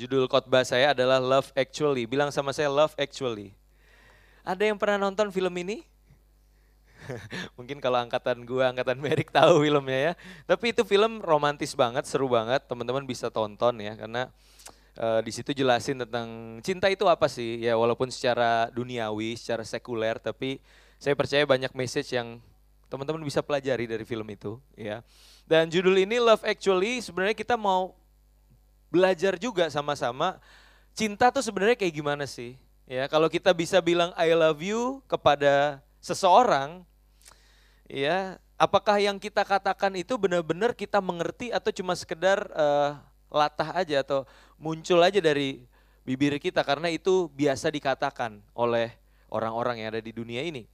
Judul khotbah saya adalah Love Actually. Bilang sama saya Love Actually. Ada yang pernah nonton film ini? Mungkin kalau angkatan gua, angkatan Merik tahu filmnya ya. Tapi itu film romantis banget, seru banget. Teman-teman bisa tonton ya karena uh, di situ jelasin tentang cinta itu apa sih? Ya walaupun secara duniawi, secara sekuler, tapi saya percaya banyak message yang teman-teman bisa pelajari dari film itu ya. Dan judul ini Love Actually sebenarnya kita mau belajar juga sama-sama cinta tuh sebenarnya kayak gimana sih? Ya, kalau kita bisa bilang I love you kepada seseorang, ya, apakah yang kita katakan itu benar-benar kita mengerti atau cuma sekedar uh, latah aja atau muncul aja dari bibir kita karena itu biasa dikatakan oleh orang-orang yang ada di dunia ini.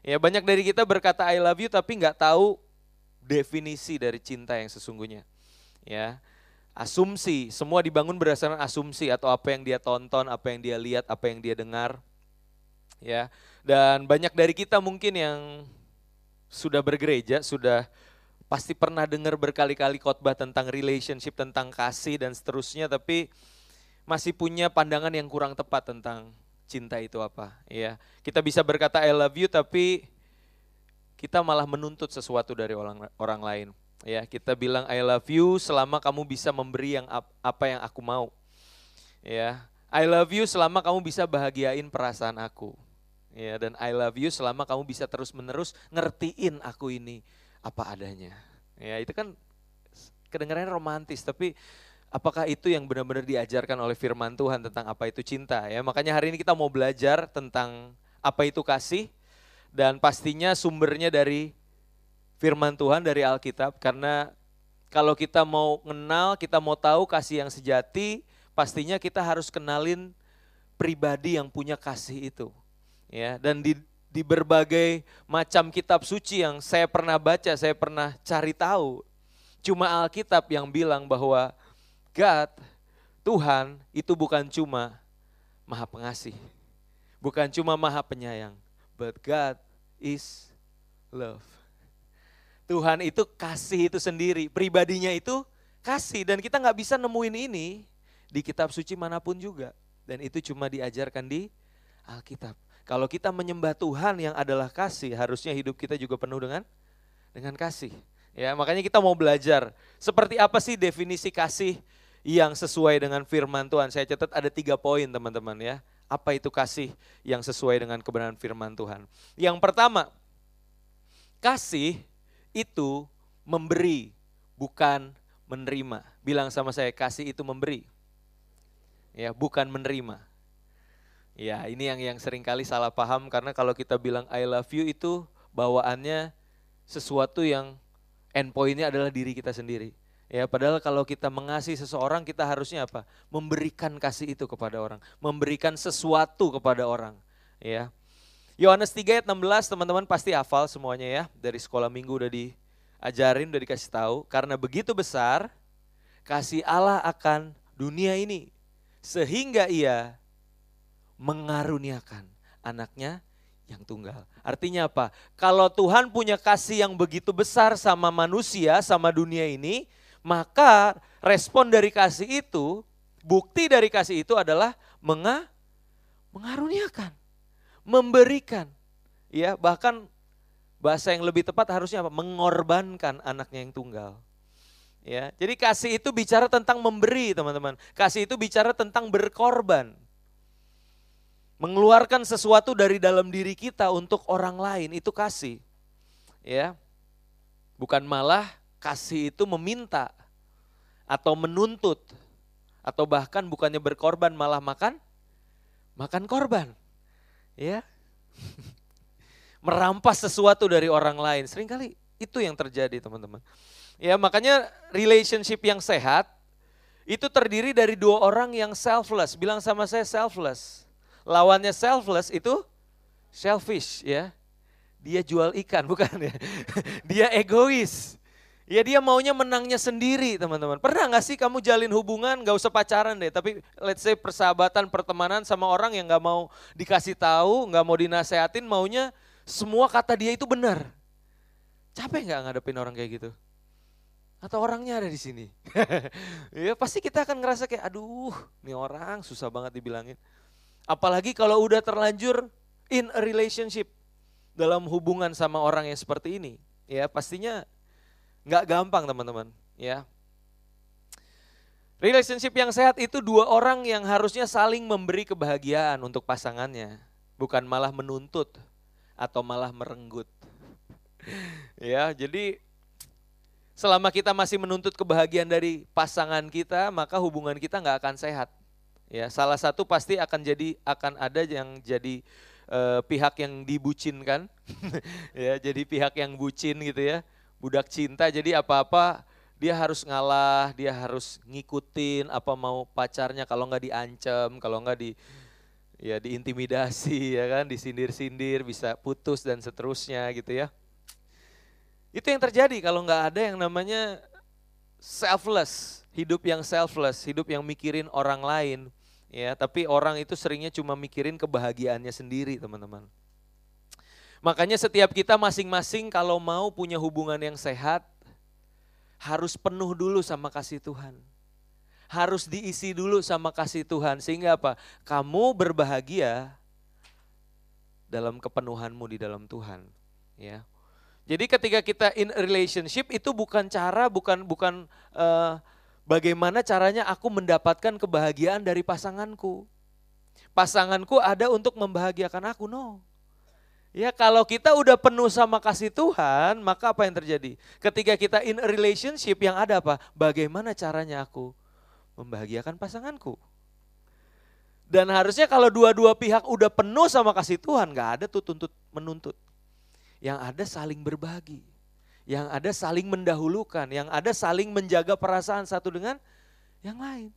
Ya banyak dari kita berkata I love you tapi nggak tahu definisi dari cinta yang sesungguhnya. Ya, asumsi, semua dibangun berdasarkan asumsi atau apa yang dia tonton, apa yang dia lihat, apa yang dia dengar. Ya. Dan banyak dari kita mungkin yang sudah bergereja, sudah pasti pernah dengar berkali-kali khotbah tentang relationship, tentang kasih dan seterusnya, tapi masih punya pandangan yang kurang tepat tentang cinta itu apa, ya. Kita bisa berkata I love you tapi kita malah menuntut sesuatu dari orang orang lain. Ya, kita bilang I love you selama kamu bisa memberi yang apa yang aku mau. Ya, I love you selama kamu bisa bahagiain perasaan aku. Ya, dan I love you selama kamu bisa terus-menerus ngertiin aku ini apa adanya. Ya, itu kan kedengarannya romantis, tapi apakah itu yang benar-benar diajarkan oleh firman Tuhan tentang apa itu cinta ya. Makanya hari ini kita mau belajar tentang apa itu kasih dan pastinya sumbernya dari firman Tuhan dari Alkitab karena kalau kita mau kenal, kita mau tahu kasih yang sejati, pastinya kita harus kenalin pribadi yang punya kasih itu. Ya, dan di di berbagai macam kitab suci yang saya pernah baca, saya pernah cari tahu, cuma Alkitab yang bilang bahwa God, Tuhan itu bukan cuma maha pengasih, bukan cuma maha penyayang, but God is love. Tuhan itu kasih itu sendiri, pribadinya itu kasih dan kita nggak bisa nemuin ini di kitab suci mana pun juga. Dan itu cuma diajarkan di Alkitab. Kalau kita menyembah Tuhan yang adalah kasih, harusnya hidup kita juga penuh dengan dengan kasih. Ya, makanya kita mau belajar seperti apa sih definisi kasih yang sesuai dengan firman Tuhan. Saya catat ada tiga poin teman-teman ya. Apa itu kasih yang sesuai dengan kebenaran firman Tuhan? Yang pertama, kasih itu memberi, bukan menerima. Bilang sama saya, kasih itu memberi. Ya, bukan menerima. Ya, ini yang yang sering kali salah paham karena kalau kita bilang I love you itu bawaannya sesuatu yang endpointnya adalah diri kita sendiri. Ya, padahal kalau kita mengasihi seseorang kita harusnya apa? Memberikan kasih itu kepada orang, memberikan sesuatu kepada orang, ya. Yohanes 3 ayat 16 teman-teman pasti hafal semuanya ya. Dari sekolah minggu udah diajarin, udah dikasih tahu. Karena begitu besar kasih Allah akan dunia ini. Sehingga ia mengaruniakan anaknya yang tunggal. Artinya apa? Kalau Tuhan punya kasih yang begitu besar sama manusia, sama dunia ini, maka respon dari kasih itu, bukti dari kasih itu adalah menga, mengaruniakan memberikan. Ya, bahkan bahasa yang lebih tepat harusnya apa? Mengorbankan anaknya yang tunggal. Ya, jadi kasih itu bicara tentang memberi, teman-teman. Kasih itu bicara tentang berkorban. Mengeluarkan sesuatu dari dalam diri kita untuk orang lain itu kasih. Ya. Bukan malah kasih itu meminta atau menuntut atau bahkan bukannya berkorban malah makan makan korban ya merampas sesuatu dari orang lain. Seringkali itu yang terjadi teman-teman. Ya makanya relationship yang sehat itu terdiri dari dua orang yang selfless. Bilang sama saya selfless. Lawannya selfless itu selfish ya. Dia jual ikan bukan ya. dia egois. Ya dia maunya menangnya sendiri teman-teman. Pernah gak sih kamu jalin hubungan gak usah pacaran deh. Tapi let's say persahabatan, pertemanan sama orang yang gak mau dikasih tahu, gak mau dinasehatin, maunya semua kata dia itu benar. Capek gak ngadepin orang kayak gitu? Atau orangnya ada di sini? ya pasti kita akan ngerasa kayak aduh ini orang susah banget dibilangin. Apalagi kalau udah terlanjur in a relationship dalam hubungan sama orang yang seperti ini. Ya pastinya Nggak gampang teman-teman, ya. Relationship yang sehat itu dua orang yang harusnya saling memberi kebahagiaan untuk pasangannya, bukan malah menuntut atau malah merenggut. ya, jadi selama kita masih menuntut kebahagiaan dari pasangan kita, maka hubungan kita nggak akan sehat. Ya, salah satu pasti akan jadi akan ada yang jadi uh, pihak yang dibucinkan, ya, jadi pihak yang bucin gitu ya budak cinta jadi apa-apa dia harus ngalah, dia harus ngikutin apa mau pacarnya kalau nggak diancam, kalau nggak di ya diintimidasi ya kan, disindir-sindir, bisa putus dan seterusnya gitu ya. Itu yang terjadi kalau nggak ada yang namanya selfless, hidup yang selfless, hidup yang mikirin orang lain ya, tapi orang itu seringnya cuma mikirin kebahagiaannya sendiri, teman-teman. Makanya setiap kita masing-masing kalau mau punya hubungan yang sehat, harus penuh dulu sama kasih Tuhan. Harus diisi dulu sama kasih Tuhan. Sehingga apa? Kamu berbahagia dalam kepenuhanmu di dalam Tuhan. Ya. Jadi ketika kita in relationship itu bukan cara, bukan bukan uh, bagaimana caranya aku mendapatkan kebahagiaan dari pasanganku. Pasanganku ada untuk membahagiakan aku, no. Ya kalau kita udah penuh sama kasih Tuhan, maka apa yang terjadi? Ketika kita in a relationship yang ada apa? Bagaimana caranya aku membahagiakan pasanganku? Dan harusnya kalau dua-dua pihak udah penuh sama kasih Tuhan, gak ada tuh tuntut menuntut. Yang ada saling berbagi, yang ada saling mendahulukan, yang ada saling menjaga perasaan satu dengan yang lain.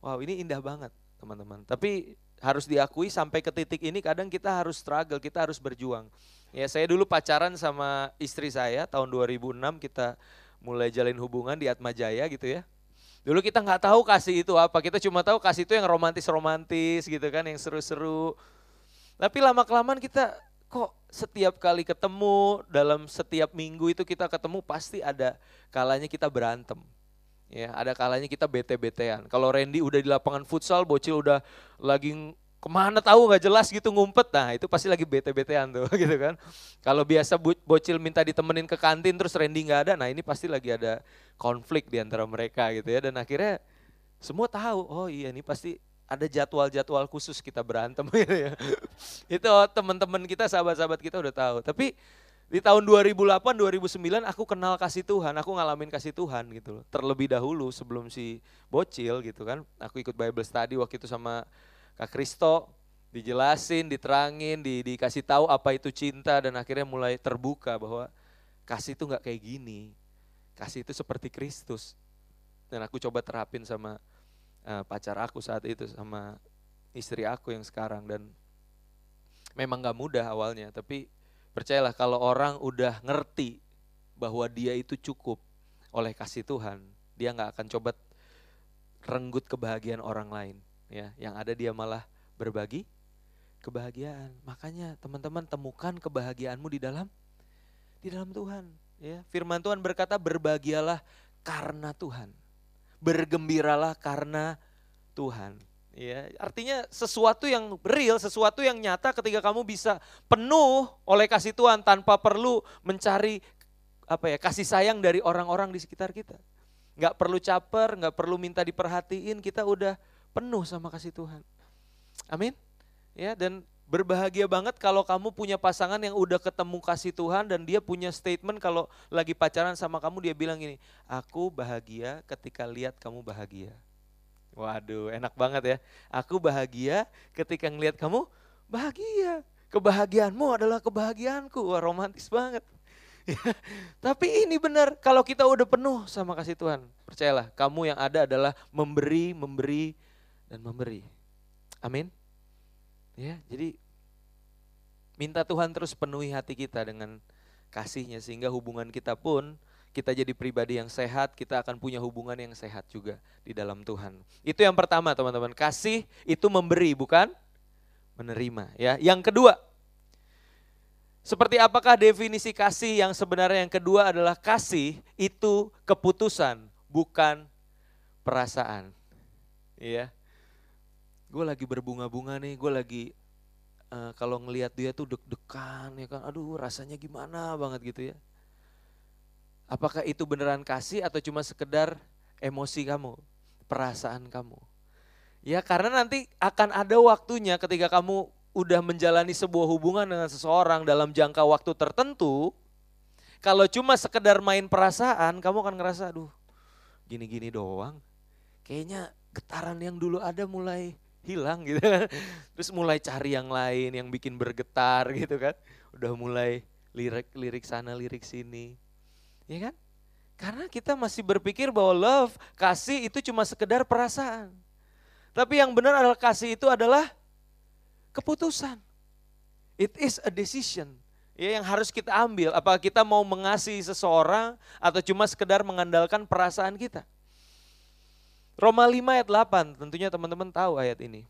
Wow ini indah banget teman-teman. Tapi harus diakui sampai ke titik ini kadang kita harus struggle, kita harus berjuang. Ya saya dulu pacaran sama istri saya tahun 2006 kita mulai jalin hubungan di Atma Jaya gitu ya. Dulu kita nggak tahu kasih itu apa, kita cuma tahu kasih itu yang romantis-romantis gitu kan, yang seru-seru. Tapi lama kelamaan kita kok setiap kali ketemu dalam setiap minggu itu kita ketemu pasti ada kalanya kita berantem. Ya, ada kalanya kita bete-betean. Kalau Randy udah di lapangan futsal, Bocil udah lagi ke mana tahu nggak jelas gitu ngumpet, nah itu pasti lagi bete-betean tuh gitu kan. Kalau biasa Bocil minta ditemenin ke kantin terus Randy nggak ada, nah ini pasti lagi ada konflik di antara mereka gitu ya. Dan akhirnya semua tahu, oh iya ini pasti ada jadwal-jadwal khusus kita berantem gitu ya. itu teman-teman kita, sahabat-sahabat kita udah tahu. Tapi di tahun 2008, 2009 aku kenal kasih Tuhan, aku ngalamin kasih Tuhan gitu loh. Terlebih dahulu sebelum si bocil gitu kan. Aku ikut Bible study waktu itu sama Kak Kristo, dijelasin, diterangin, di, dikasih tahu apa itu cinta dan akhirnya mulai terbuka bahwa kasih itu nggak kayak gini. Kasih itu seperti Kristus. Dan aku coba terapin sama uh, pacar aku saat itu sama istri aku yang sekarang dan memang nggak mudah awalnya, tapi Percayalah kalau orang udah ngerti bahwa dia itu cukup oleh kasih Tuhan, dia nggak akan coba renggut kebahagiaan orang lain. Ya, yang ada dia malah berbagi kebahagiaan. Makanya teman-teman temukan kebahagiaanmu di dalam di dalam Tuhan. Ya, firman Tuhan berkata berbahagialah karena Tuhan. Bergembiralah karena Tuhan. Ya, artinya sesuatu yang real, sesuatu yang nyata ketika kamu bisa penuh oleh kasih Tuhan tanpa perlu mencari apa ya kasih sayang dari orang-orang di sekitar kita. Nggak perlu caper, nggak perlu minta diperhatiin, kita udah penuh sama kasih Tuhan. Amin. Ya, dan berbahagia banget kalau kamu punya pasangan yang udah ketemu kasih Tuhan dan dia punya statement kalau lagi pacaran sama kamu dia bilang gini, aku bahagia ketika lihat kamu bahagia. Waduh, enak banget ya. Aku bahagia ketika ngelihat kamu bahagia. Kebahagiaanmu adalah kebahagiaanku. Wah, romantis banget. Tapi ini benar, kalau kita udah penuh sama kasih Tuhan, percayalah, kamu yang ada adalah memberi, memberi, dan memberi. Amin. Ya, jadi minta Tuhan terus penuhi hati kita dengan kasihnya sehingga hubungan kita pun kita jadi pribadi yang sehat, kita akan punya hubungan yang sehat juga di dalam Tuhan. Itu yang pertama, teman-teman. Kasih itu memberi, bukan menerima, ya. Yang kedua, seperti apakah definisi kasih yang sebenarnya yang kedua adalah kasih itu keputusan, bukan perasaan. Iya. Gue lagi berbunga-bunga nih, gue lagi uh, kalau ngelihat dia tuh deg-degan ya kan, aduh rasanya gimana banget gitu ya. Apakah itu beneran kasih atau cuma sekedar emosi kamu, perasaan kamu? Ya karena nanti akan ada waktunya ketika kamu udah menjalani sebuah hubungan dengan seseorang dalam jangka waktu tertentu, kalau cuma sekedar main perasaan, kamu akan ngerasa, aduh gini-gini doang. Kayaknya getaran yang dulu ada mulai hilang gitu kan. Terus mulai cari yang lain yang bikin bergetar gitu kan. Udah mulai lirik-lirik sana, lirik sini. Ya kan? Karena kita masih berpikir bahwa love, kasih itu cuma sekedar perasaan. Tapi yang benar adalah kasih itu adalah keputusan. It is a decision ya yang harus kita ambil. Apakah kita mau mengasihi seseorang atau cuma sekedar mengandalkan perasaan kita. Roma 5 ayat 8, tentunya teman-teman tahu ayat ini.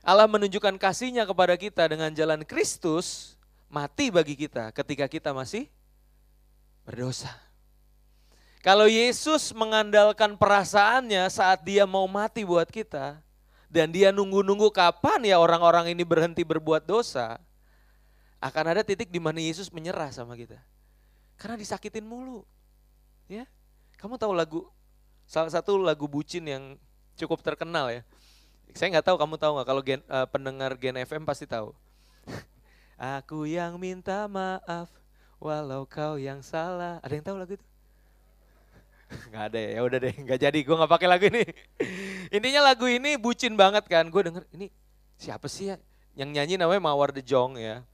Allah menunjukkan kasihnya kepada kita dengan jalan Kristus mati bagi kita ketika kita masih berdosa. Kalau Yesus mengandalkan perasaannya saat dia mau mati buat kita, dan dia nunggu-nunggu kapan ya orang-orang ini berhenti berbuat dosa, akan ada titik di mana Yesus menyerah sama kita. Karena disakitin mulu. Ya. Kamu tahu lagu salah satu lagu bucin yang cukup terkenal ya. Saya nggak tahu kamu tahu nggak kalau gen, uh, pendengar Gen FM pasti tahu. Aku yang minta maaf walau kau yang salah. Ada yang tahu lagu itu? nggak ada ya, ya udah deh, nggak jadi, gue nggak pakai lagu ini. Intinya lagu ini bucin banget kan, gue denger ini siapa sih ya yang nyanyi namanya Mawar De Jong ya.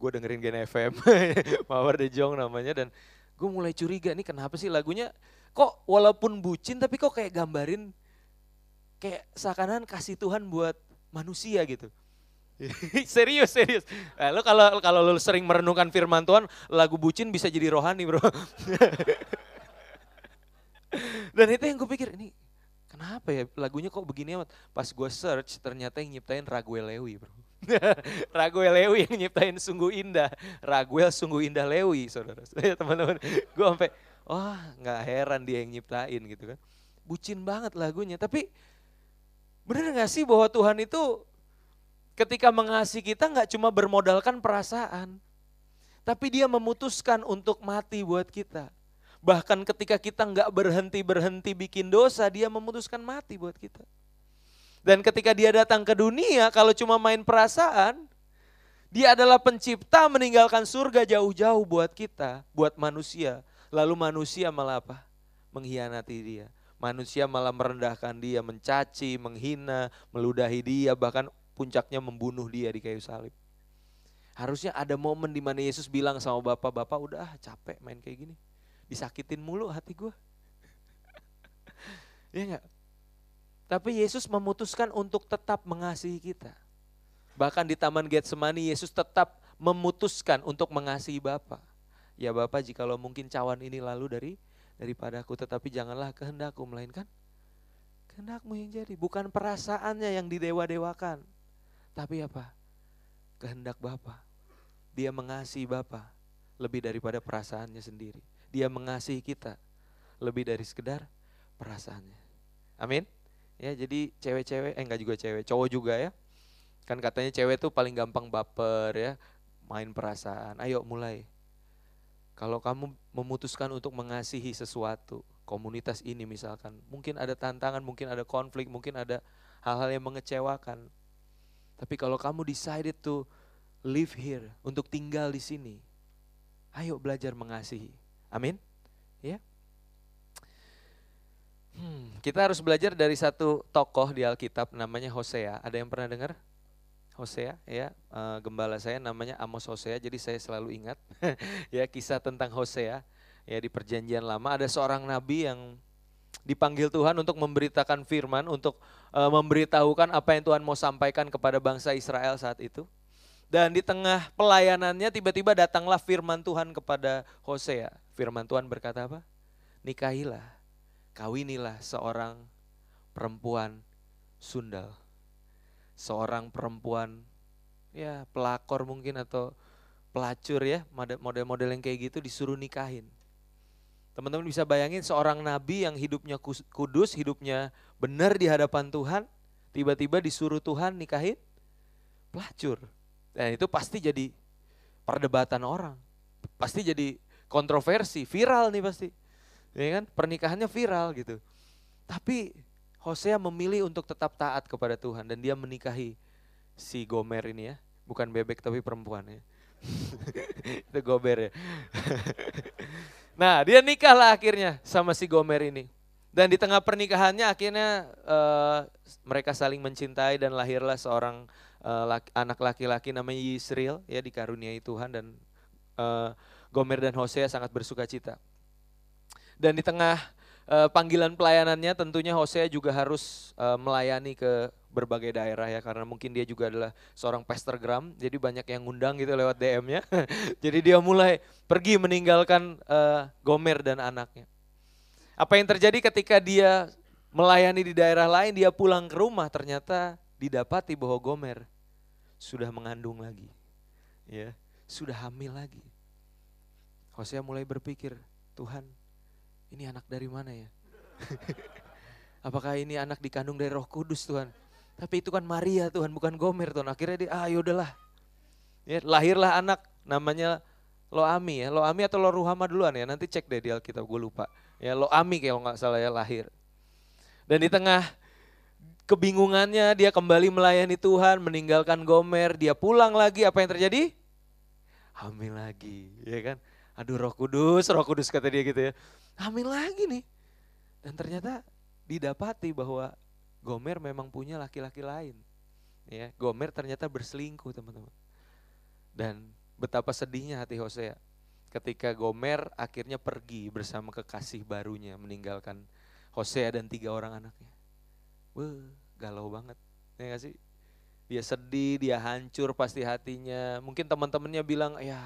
Gue dengerin Gen FM, Mawar De Jong namanya dan gue mulai curiga nih kenapa sih lagunya kok walaupun bucin tapi kok kayak gambarin kayak seakan-akan kasih Tuhan buat manusia gitu. serius serius. Eh, lo kalau kalau lo sering merenungkan firman Tuhan, lagu bucin bisa jadi rohani bro. Dan itu yang gue pikir, ini kenapa ya lagunya kok begini amat. Pas gue search ternyata yang nyiptain Raguel Lewi bro. Raguel Lewi yang nyiptain sungguh indah. Raguel sungguh indah Lewi saudara. Saya teman-teman, gue sampai, wah oh, nggak heran dia yang nyiptain gitu kan. Bucin banget lagunya, tapi bener gak sih bahwa Tuhan itu ketika mengasihi kita nggak cuma bermodalkan perasaan, tapi dia memutuskan untuk mati buat kita. Bahkan ketika kita nggak berhenti-berhenti bikin dosa, dia memutuskan mati buat kita. Dan ketika dia datang ke dunia, kalau cuma main perasaan, dia adalah pencipta meninggalkan surga jauh-jauh buat kita, buat manusia. Lalu manusia malah apa? Mengkhianati dia. Manusia malah merendahkan dia, mencaci, menghina, meludahi dia, bahkan puncaknya membunuh dia di kayu salib. Harusnya ada momen di mana Yesus bilang sama Bapak, Bapak udah capek main kayak gini disakitin mulu hati gue. ya enggak? Tapi Yesus memutuskan untuk tetap mengasihi kita. Bahkan di Taman Getsemani Yesus tetap memutuskan untuk mengasihi Bapa. Ya Bapa jikalau mungkin cawan ini lalu dari daripadaku tetapi janganlah kehendakku melainkan kehendakmu yang jadi. Bukan perasaannya yang didewa-dewakan. Tapi apa? Kehendak Bapa. Dia mengasihi Bapa lebih daripada perasaannya sendiri. Dia mengasihi kita lebih dari sekedar perasaannya. Amin. Ya, jadi cewek-cewek eh enggak juga cewek, cowok juga ya. Kan katanya cewek tuh paling gampang baper ya, main perasaan. Ayo mulai. Kalau kamu memutuskan untuk mengasihi sesuatu, komunitas ini misalkan, mungkin ada tantangan, mungkin ada konflik, mungkin ada hal-hal yang mengecewakan. Tapi kalau kamu decided to live here, untuk tinggal di sini, ayo belajar mengasihi. Amin. Ya. Hmm, kita harus belajar dari satu tokoh di Alkitab namanya Hosea. Ada yang pernah dengar? Hosea ya uh, gembala saya namanya Amos Hosea jadi saya selalu ingat ya kisah tentang Hosea ya di perjanjian lama ada seorang nabi yang dipanggil Tuhan untuk memberitakan firman untuk uh, memberitahukan apa yang Tuhan mau sampaikan kepada bangsa Israel saat itu. Dan di tengah pelayanannya tiba-tiba datanglah firman Tuhan kepada Hosea. Firman Tuhan berkata apa? Nikahilah kawinilah seorang perempuan sundal. Seorang perempuan ya pelakor mungkin atau pelacur ya model-model yang kayak gitu disuruh nikahin. Teman-teman bisa bayangin seorang nabi yang hidupnya kudus, hidupnya benar di hadapan Tuhan, tiba-tiba disuruh Tuhan nikahin pelacur. Dan itu pasti jadi perdebatan orang. Pasti jadi kontroversi, viral nih pasti. Ya kan? Pernikahannya viral gitu. Tapi Hosea memilih untuk tetap taat kepada Tuhan dan dia menikahi si Gomer ini ya. Bukan bebek tapi perempuan ya. Itu Gomer ya. nah dia nikah lah akhirnya sama si Gomer ini. Dan di tengah pernikahannya akhirnya uh, mereka saling mencintai dan lahirlah seorang uh, laki, anak laki-laki namanya Yisrael ya dikaruniai Tuhan dan uh, Gomer dan Hosea sangat bersuka cita. Dan di tengah uh, panggilan pelayanannya tentunya Hosea juga harus uh, melayani ke berbagai daerah ya karena mungkin dia juga adalah seorang pastorgram jadi banyak yang ngundang gitu lewat DM-nya jadi dia mulai pergi meninggalkan uh, Gomer dan anaknya apa yang terjadi ketika dia melayani di daerah lain dia pulang ke rumah ternyata didapati bahwa Gomer sudah mengandung lagi ya sudah hamil lagi Hosea mulai berpikir Tuhan ini anak dari mana ya? Apakah ini anak dikandung dari roh kudus Tuhan? Tapi itu kan Maria Tuhan, bukan Gomer Tuhan. Akhirnya dia, ah yaudahlah. Ya, lahirlah anak namanya Loami ya. Loami atau Loruhama duluan ya. Nanti cek deh di Alkitab, gue lupa. Ya Loami kalau nggak salah ya lahir. Dan di tengah kebingungannya dia kembali melayani Tuhan, meninggalkan Gomer, dia pulang lagi, apa yang terjadi? Hamil lagi, ya kan? Aduh roh kudus, roh kudus kata dia gitu ya hamil lagi nih. Dan ternyata didapati bahwa Gomer memang punya laki-laki lain. Ya, Gomer ternyata berselingkuh teman-teman. Dan betapa sedihnya hati Hosea ketika Gomer akhirnya pergi bersama kekasih barunya meninggalkan Hosea dan tiga orang anaknya. Wah, galau banget. Ya gak sih? Dia sedih, dia hancur pasti hatinya. Mungkin teman-temannya bilang, ya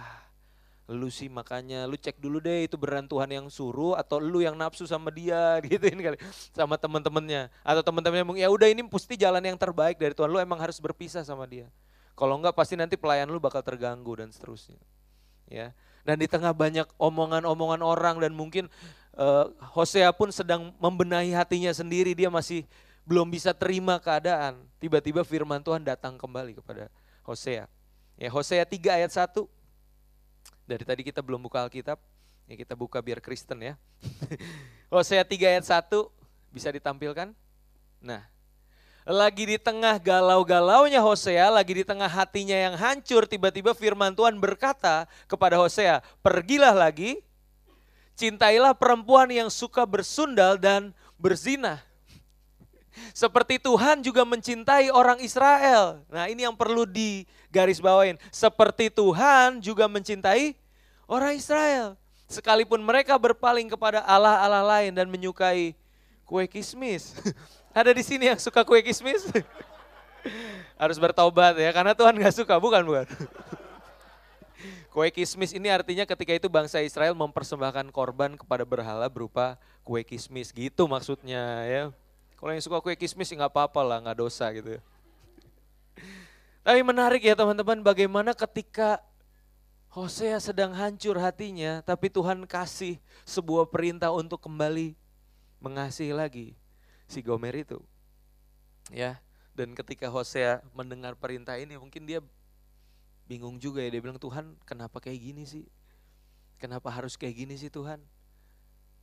lu sih makanya lu cek dulu deh itu beran Tuhan yang suruh atau lu yang nafsu sama dia gitu ini kali sama teman-temannya atau teman-temannya mungkin ya udah ini pasti jalan yang terbaik dari Tuhan. Lu emang harus berpisah sama dia. Kalau enggak pasti nanti pelayan lu bakal terganggu dan seterusnya ya. Dan di tengah banyak omongan-omongan orang dan mungkin uh, Hosea pun sedang membenahi hatinya sendiri dia masih belum bisa terima keadaan tiba-tiba firman Tuhan datang kembali kepada Hosea. Ya Hosea 3 ayat 1 dari tadi kita belum buka Alkitab, ya kita buka biar Kristen ya. Hosea 3 ayat 1 bisa ditampilkan. Nah, lagi di tengah galau-galaunya Hosea, lagi di tengah hatinya yang hancur, tiba-tiba firman Tuhan berkata kepada Hosea, pergilah lagi, cintailah perempuan yang suka bersundal dan berzina. Seperti Tuhan juga mencintai orang Israel. Nah ini yang perlu digarisbawain. Seperti Tuhan juga mencintai orang Israel. Sekalipun mereka berpaling kepada Allah-Allah lain dan menyukai kue kismis. Ada di sini yang suka kue kismis? Harus bertobat ya, karena Tuhan gak suka, bukan bukan. Kue kismis ini artinya ketika itu bangsa Israel mempersembahkan korban kepada berhala berupa kue kismis gitu maksudnya ya. Kalau yang suka kue kismis nggak apa-apa lah, nggak dosa gitu. Tapi menarik ya teman-teman bagaimana ketika Hosea sedang hancur hatinya, tapi Tuhan kasih sebuah perintah untuk kembali mengasihi lagi si Gomer itu. Ya, dan ketika Hosea mendengar perintah ini, mungkin dia bingung juga ya, dia bilang, Tuhan kenapa kayak gini sih? Kenapa harus kayak gini sih Tuhan?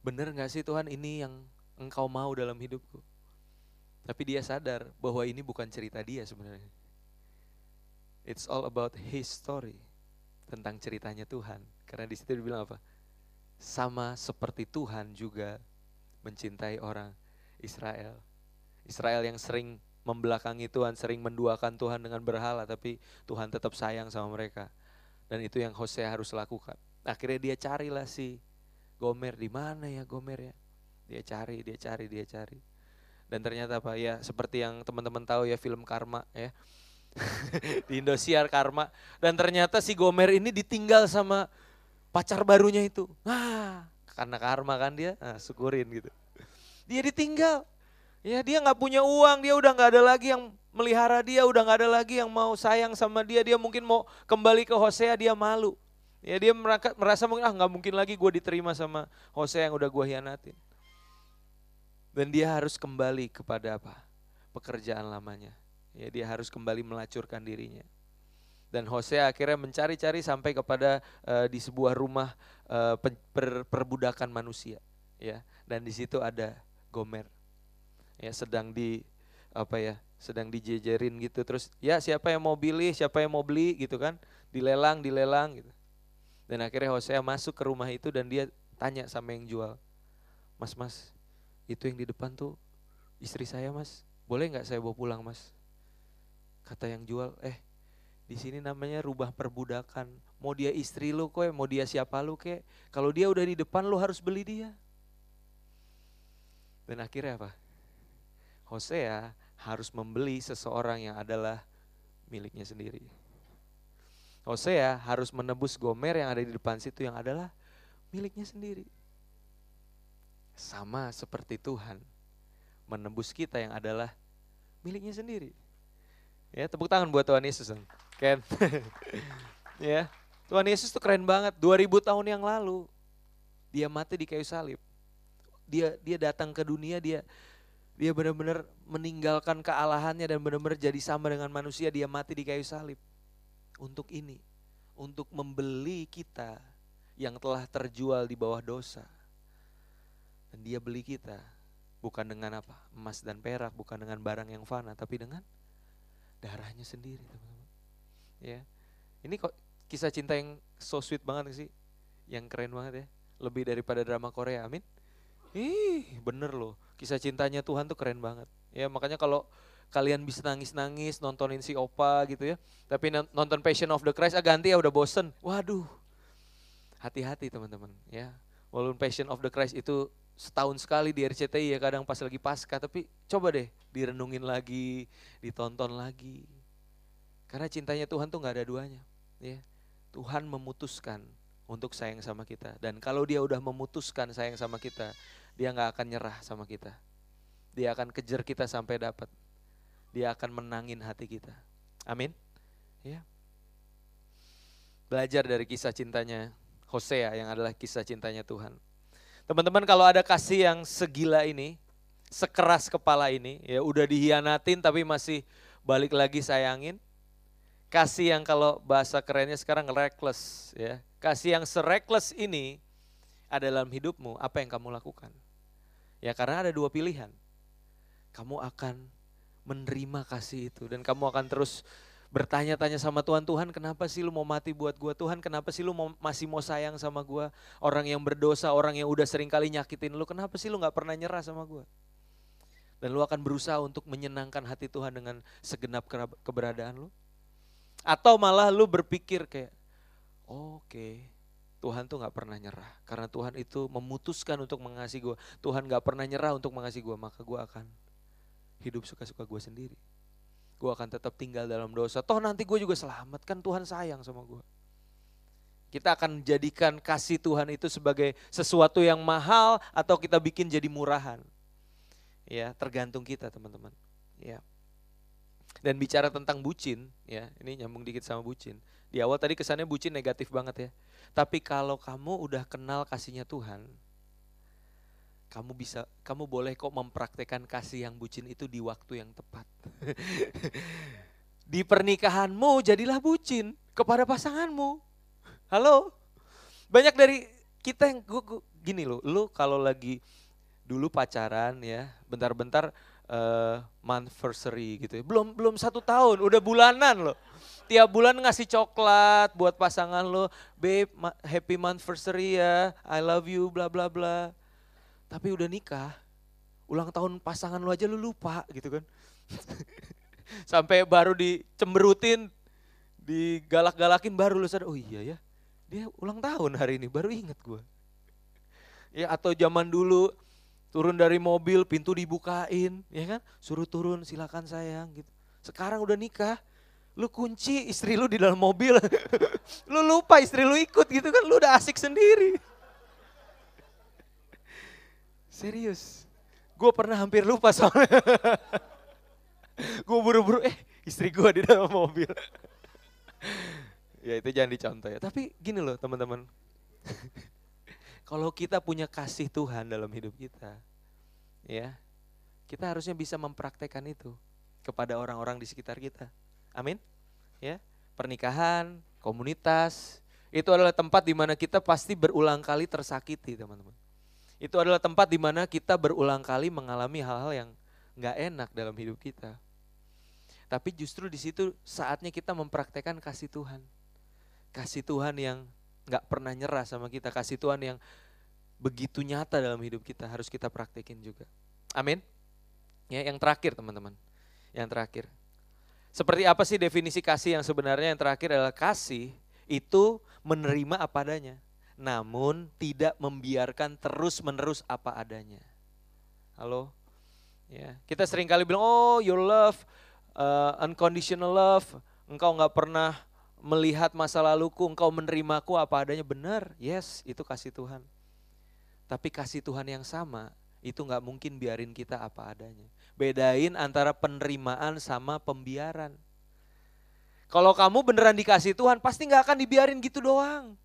Bener gak sih Tuhan ini yang engkau mau dalam hidupku? Tapi dia sadar bahwa ini bukan cerita dia sebenarnya. It's all about his story tentang ceritanya Tuhan. Karena di situ dibilang apa? Sama seperti Tuhan juga mencintai orang Israel. Israel yang sering membelakangi Tuhan, sering menduakan Tuhan dengan berhala, tapi Tuhan tetap sayang sama mereka. Dan itu yang Hosea harus lakukan. Akhirnya dia carilah si Gomer, di mana ya Gomer ya? Dia cari, dia cari, dia cari. Dan ternyata apa ya seperti yang teman-teman tahu ya film Karma ya. di Indosiar Karma. Dan ternyata si Gomer ini ditinggal sama pacar barunya itu. Ah, karena karma kan dia, nah, syukurin gitu. Dia ditinggal. Ya dia nggak punya uang, dia udah nggak ada lagi yang melihara dia, udah nggak ada lagi yang mau sayang sama dia. Dia mungkin mau kembali ke Hosea, dia malu. Ya dia merasa mungkin ah nggak mungkin lagi gue diterima sama Hosea yang udah gue hianatin. Dan dia harus kembali kepada apa? Pekerjaan lamanya. Ya dia harus kembali melacurkan dirinya. Dan Hosea akhirnya mencari-cari sampai kepada uh, di sebuah rumah uh, per, perbudakan manusia. Ya, dan di situ ada Gomer ya sedang di apa ya sedang dijejerin gitu. Terus ya siapa yang mau beli siapa yang mau beli? Gitu kan. Dilelang dilelang gitu. Dan akhirnya Hosea masuk ke rumah itu dan dia tanya sama yang jual mas mas itu yang di depan tuh istri saya mas. Boleh nggak saya bawa pulang mas kata yang jual eh di sini namanya rubah perbudakan mau dia istri lu kok mau dia siapa lu kek kalau dia udah di depan lu harus beli dia dan akhirnya apa Hosea harus membeli seseorang yang adalah miliknya sendiri. Hosea harus menebus Gomer yang ada di depan situ yang adalah miliknya sendiri. Sama seperti Tuhan menebus kita yang adalah miliknya sendiri. Ya, tepuk tangan buat Tuhan Yesus. Ken. ya, Tuhan Yesus tuh keren banget. 2000 tahun yang lalu dia mati di kayu salib. Dia dia datang ke dunia dia dia benar-benar meninggalkan kealahannya dan benar-benar jadi sama dengan manusia. Dia mati di kayu salib. Untuk ini. Untuk membeli kita yang telah terjual di bawah dosa. Dan dia beli kita. Bukan dengan apa? Emas dan perak. Bukan dengan barang yang fana. Tapi dengan darahnya sendiri teman-teman. Ya. Ini kok kisah cinta yang so sweet banget sih. Yang keren banget ya. Lebih daripada drama Korea. Amin. Ih, bener loh. Kisah cintanya Tuhan tuh keren banget. Ya, makanya kalau kalian bisa nangis-nangis nontonin si Opa gitu ya. Tapi nonton Passion of the Christ ah ganti ya udah bosen. Waduh. Hati-hati teman-teman ya. Walaupun Passion of the Christ itu setahun sekali di RCTI ya kadang pas lagi pasca tapi coba deh direnungin lagi, ditonton lagi. Karena cintanya Tuhan tuh nggak ada duanya, ya. Tuhan memutuskan untuk sayang sama kita dan kalau dia udah memutuskan sayang sama kita, dia nggak akan nyerah sama kita. Dia akan kejar kita sampai dapat. Dia akan menangin hati kita. Amin. Ya. Belajar dari kisah cintanya Hosea yang adalah kisah cintanya Tuhan. Teman-teman kalau ada kasih yang segila ini, sekeras kepala ini, ya udah dihianatin tapi masih balik lagi sayangin. Kasih yang kalau bahasa kerennya sekarang reckless ya. Kasih yang sereckless ini ada dalam hidupmu, apa yang kamu lakukan? Ya karena ada dua pilihan. Kamu akan menerima kasih itu dan kamu akan terus bertanya-tanya sama Tuhan, Tuhan kenapa sih lu mau mati buat gua? Tuhan kenapa sih lu mau, masih mau sayang sama gua? Orang yang berdosa, orang yang udah sering kali nyakitin lu, kenapa sih lu gak pernah nyerah sama gua? Dan lu akan berusaha untuk menyenangkan hati Tuhan dengan segenap keberadaan lu? Atau malah lu berpikir kayak, oke, okay, Tuhan tuh gak pernah nyerah. Karena Tuhan itu memutuskan untuk mengasihi gue. Tuhan gak pernah nyerah untuk mengasihi gue. Maka gue akan hidup suka-suka gue sendiri. Gue akan tetap tinggal dalam dosa. Toh nanti gue juga selamat. Kan Tuhan sayang sama gue. Kita akan jadikan kasih Tuhan itu sebagai sesuatu yang mahal atau kita bikin jadi murahan. Ya, tergantung kita teman-teman. Ya. Dan bicara tentang bucin, ya, ini nyambung dikit sama bucin. Di awal tadi kesannya bucin negatif banget ya. Tapi kalau kamu udah kenal kasihnya Tuhan, kamu bisa, kamu boleh kok mempraktekkan kasih yang bucin itu di waktu yang tepat. di pernikahanmu jadilah bucin kepada pasanganmu. Halo? Banyak dari kita yang gua, gua, gini loh, lu kalau lagi dulu pacaran ya, bentar-bentar uh, monthversary gitu ya. Belum belum satu tahun, udah bulanan loh tiap bulan ngasih coklat buat pasangan lo, babe happy monthversary ya, I love you bla bla bla. Tapi udah nikah, ulang tahun pasangan lo aja lu lupa gitu kan. Sampai baru dicemberutin, digalak-galakin baru lu sadar, oh iya ya, dia ulang tahun hari ini, baru inget gue. Ya atau zaman dulu turun dari mobil, pintu dibukain, ya kan? Suruh turun, silakan sayang gitu. Sekarang udah nikah, lu kunci istri lu di dalam mobil, lu lupa istri lu ikut gitu kan, lu udah asik sendiri. Serius, gue pernah hampir lupa soalnya. gue buru-buru, eh istri gue di dalam mobil. ya itu jangan dicontoh ya. Tapi gini loh teman-teman. Kalau kita punya kasih Tuhan dalam hidup kita, ya, kita harusnya bisa mempraktekkan itu kepada orang-orang di sekitar kita. Amin. Ya, pernikahan, komunitas, itu adalah tempat di mana kita pasti berulang kali tersakiti, teman-teman. Itu adalah tempat di mana kita berulang kali mengalami hal-hal yang nggak enak dalam hidup kita. Tapi justru di situ saatnya kita mempraktekkan kasih Tuhan. Kasih Tuhan yang nggak pernah nyerah sama kita. Kasih Tuhan yang begitu nyata dalam hidup kita harus kita praktekin juga. Amin. Ya, yang terakhir teman-teman. Yang terakhir. Seperti apa sih definisi kasih yang sebenarnya yang terakhir adalah kasih itu menerima apa adanya. Namun tidak membiarkan terus-menerus apa adanya. Halo? Ya, kita sering kali bilang, oh your love uh, unconditional love, engkau nggak pernah melihat masa laluku, engkau menerimaku apa adanya benar. Yes, itu kasih Tuhan. Tapi kasih Tuhan yang sama itu nggak mungkin biarin kita apa adanya. Bedain antara penerimaan sama pembiaran. Kalau kamu beneran dikasih Tuhan, pasti nggak akan dibiarin gitu doang.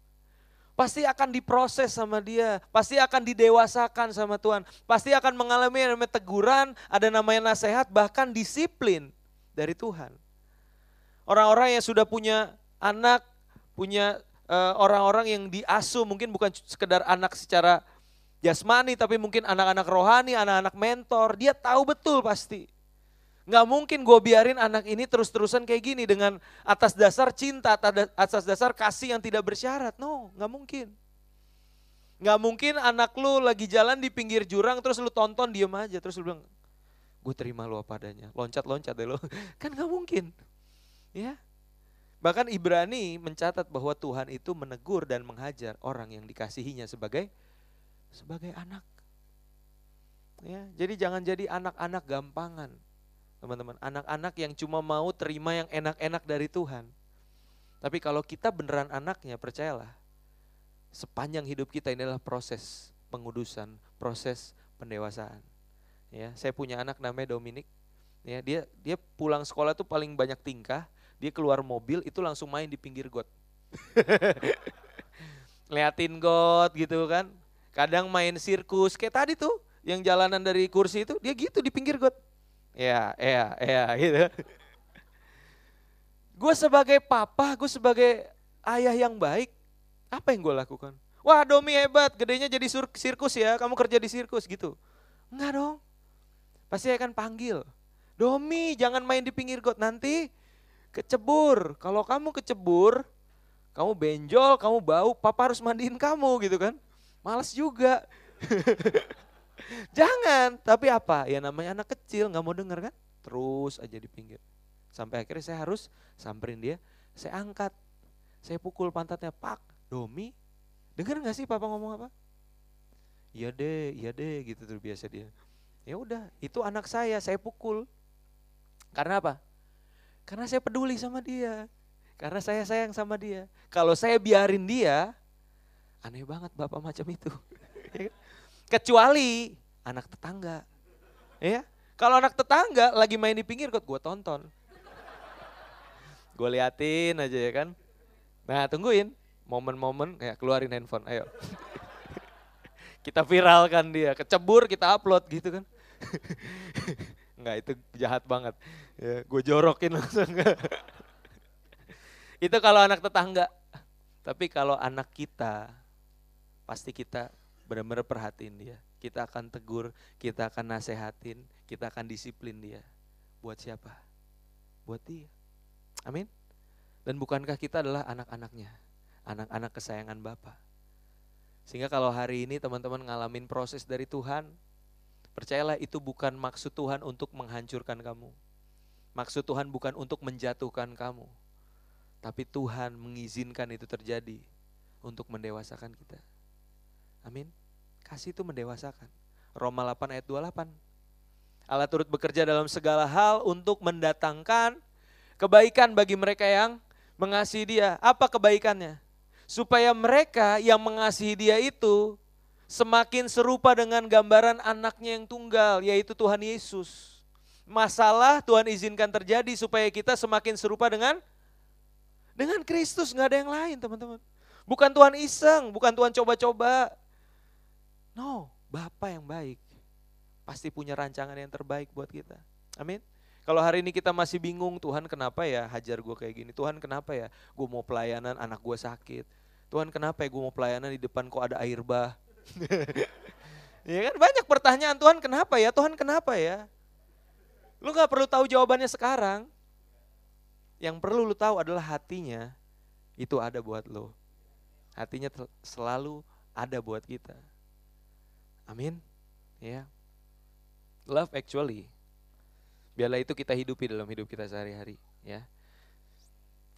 Pasti akan diproses sama dia, pasti akan didewasakan sama Tuhan, pasti akan mengalami yang namanya teguran, ada namanya nasihat, bahkan disiplin dari Tuhan. Orang-orang yang sudah punya anak, punya eh, orang-orang uh, yang diasuh, mungkin bukan sekedar anak secara jasmani, tapi mungkin anak-anak rohani, anak-anak mentor, dia tahu betul pasti. Nggak mungkin gue biarin anak ini terus-terusan kayak gini dengan atas dasar cinta, atas dasar kasih yang tidak bersyarat. No, nggak mungkin. Nggak mungkin anak lu lagi jalan di pinggir jurang terus lu tonton diem aja terus lu bilang gue terima lo apa adanya. Loncat-loncat deh lo. Kan gak mungkin. Ya. Bahkan Ibrani mencatat bahwa Tuhan itu menegur dan menghajar orang yang dikasihinya sebagai sebagai anak. Ya, jadi jangan jadi anak-anak gampangan. Teman-teman, anak-anak yang cuma mau terima yang enak-enak dari Tuhan. Tapi kalau kita beneran anaknya, percayalah, sepanjang hidup kita ini adalah proses pengudusan, proses pendewasaan. Ya, saya punya anak namanya Dominic. Ya, dia dia pulang sekolah tuh paling banyak tingkah. Dia keluar mobil itu langsung main di pinggir got. Liatin got gitu kan. Kadang main sirkus kayak tadi tuh yang jalanan dari kursi itu dia gitu di pinggir got. Ya, ya, ya gitu. gue sebagai papa, gue sebagai ayah yang baik, apa yang gue lakukan? Wah Domi hebat, gedenya jadi sirkus ya, kamu kerja di sirkus gitu. Enggak dong. Pasti akan panggil. Domi jangan main di pinggir got nanti kecebur. Kalau kamu kecebur, kamu benjol, kamu bau, papa harus mandiin kamu gitu kan. Males juga. jangan, tapi apa? Ya namanya anak kecil nggak mau denger kan. Terus aja di pinggir. Sampai akhirnya saya harus samperin dia, saya angkat. Saya pukul pantatnya, Pak, Domi, denger nggak sih papa ngomong apa? Iya deh, iya deh gitu tuh biasa dia. Ya udah, itu anak saya, saya pukul. Karena apa? Karena saya peduli sama dia. Karena saya sayang sama dia. Kalau saya biarin dia, aneh banget bapak macam itu. Kecuali anak tetangga. Ya, kalau anak tetangga lagi main di pinggir kok gue tonton. Gue liatin aja ya kan. Nah tungguin momen-momen ya keluarin handphone ayo. kita viralkan dia, kecebur kita upload gitu kan. Enggak, itu jahat banget. Ya, gue jorokin langsung. itu kalau anak tetangga. Tapi kalau anak kita, pasti kita benar-benar perhatiin dia. Kita akan tegur, kita akan nasehatin, kita akan disiplin dia. Buat siapa? Buat dia. Amin. Dan bukankah kita adalah anak-anaknya? Anak-anak kesayangan Bapak. Sehingga kalau hari ini teman-teman ngalamin proses dari Tuhan, Percayalah itu bukan maksud Tuhan untuk menghancurkan kamu. Maksud Tuhan bukan untuk menjatuhkan kamu, tapi Tuhan mengizinkan itu terjadi untuk mendewasakan kita. Amin. Kasih itu mendewasakan. Roma 8 ayat 28. Allah turut bekerja dalam segala hal untuk mendatangkan kebaikan bagi mereka yang mengasihi dia. Apa kebaikannya? Supaya mereka yang mengasihi dia itu semakin serupa dengan gambaran anaknya yang tunggal, yaitu Tuhan Yesus. Masalah Tuhan izinkan terjadi supaya kita semakin serupa dengan dengan Kristus, nggak ada yang lain teman-teman. Bukan Tuhan iseng, bukan Tuhan coba-coba. No, Bapak yang baik. Pasti punya rancangan yang terbaik buat kita. Amin. Kalau hari ini kita masih bingung, Tuhan kenapa ya hajar gue kayak gini? Tuhan kenapa ya gue mau pelayanan, anak gue sakit? Tuhan kenapa ya gue mau pelayanan di depan kok ada air bah? ya kan banyak pertanyaan Tuhan kenapa ya? Tuhan kenapa ya? Lu gak perlu tahu jawabannya sekarang. Yang perlu lu tahu adalah hatinya itu ada buat lo. Hatinya selalu ada buat kita. Amin. Ya. Love actually. Biarlah itu kita hidupi dalam hidup kita sehari-hari, ya.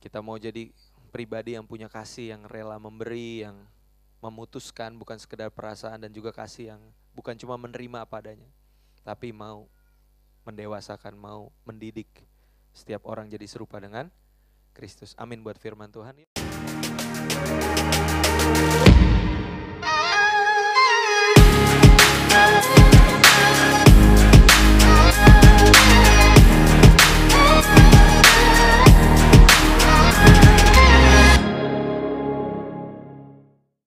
Kita mau jadi pribadi yang punya kasih, yang rela memberi, yang memutuskan bukan sekedar perasaan dan juga kasih yang bukan cuma menerima apa adanya, tapi mau mendewasakan, mau mendidik setiap orang jadi serupa dengan Kristus. Amin buat firman Tuhan.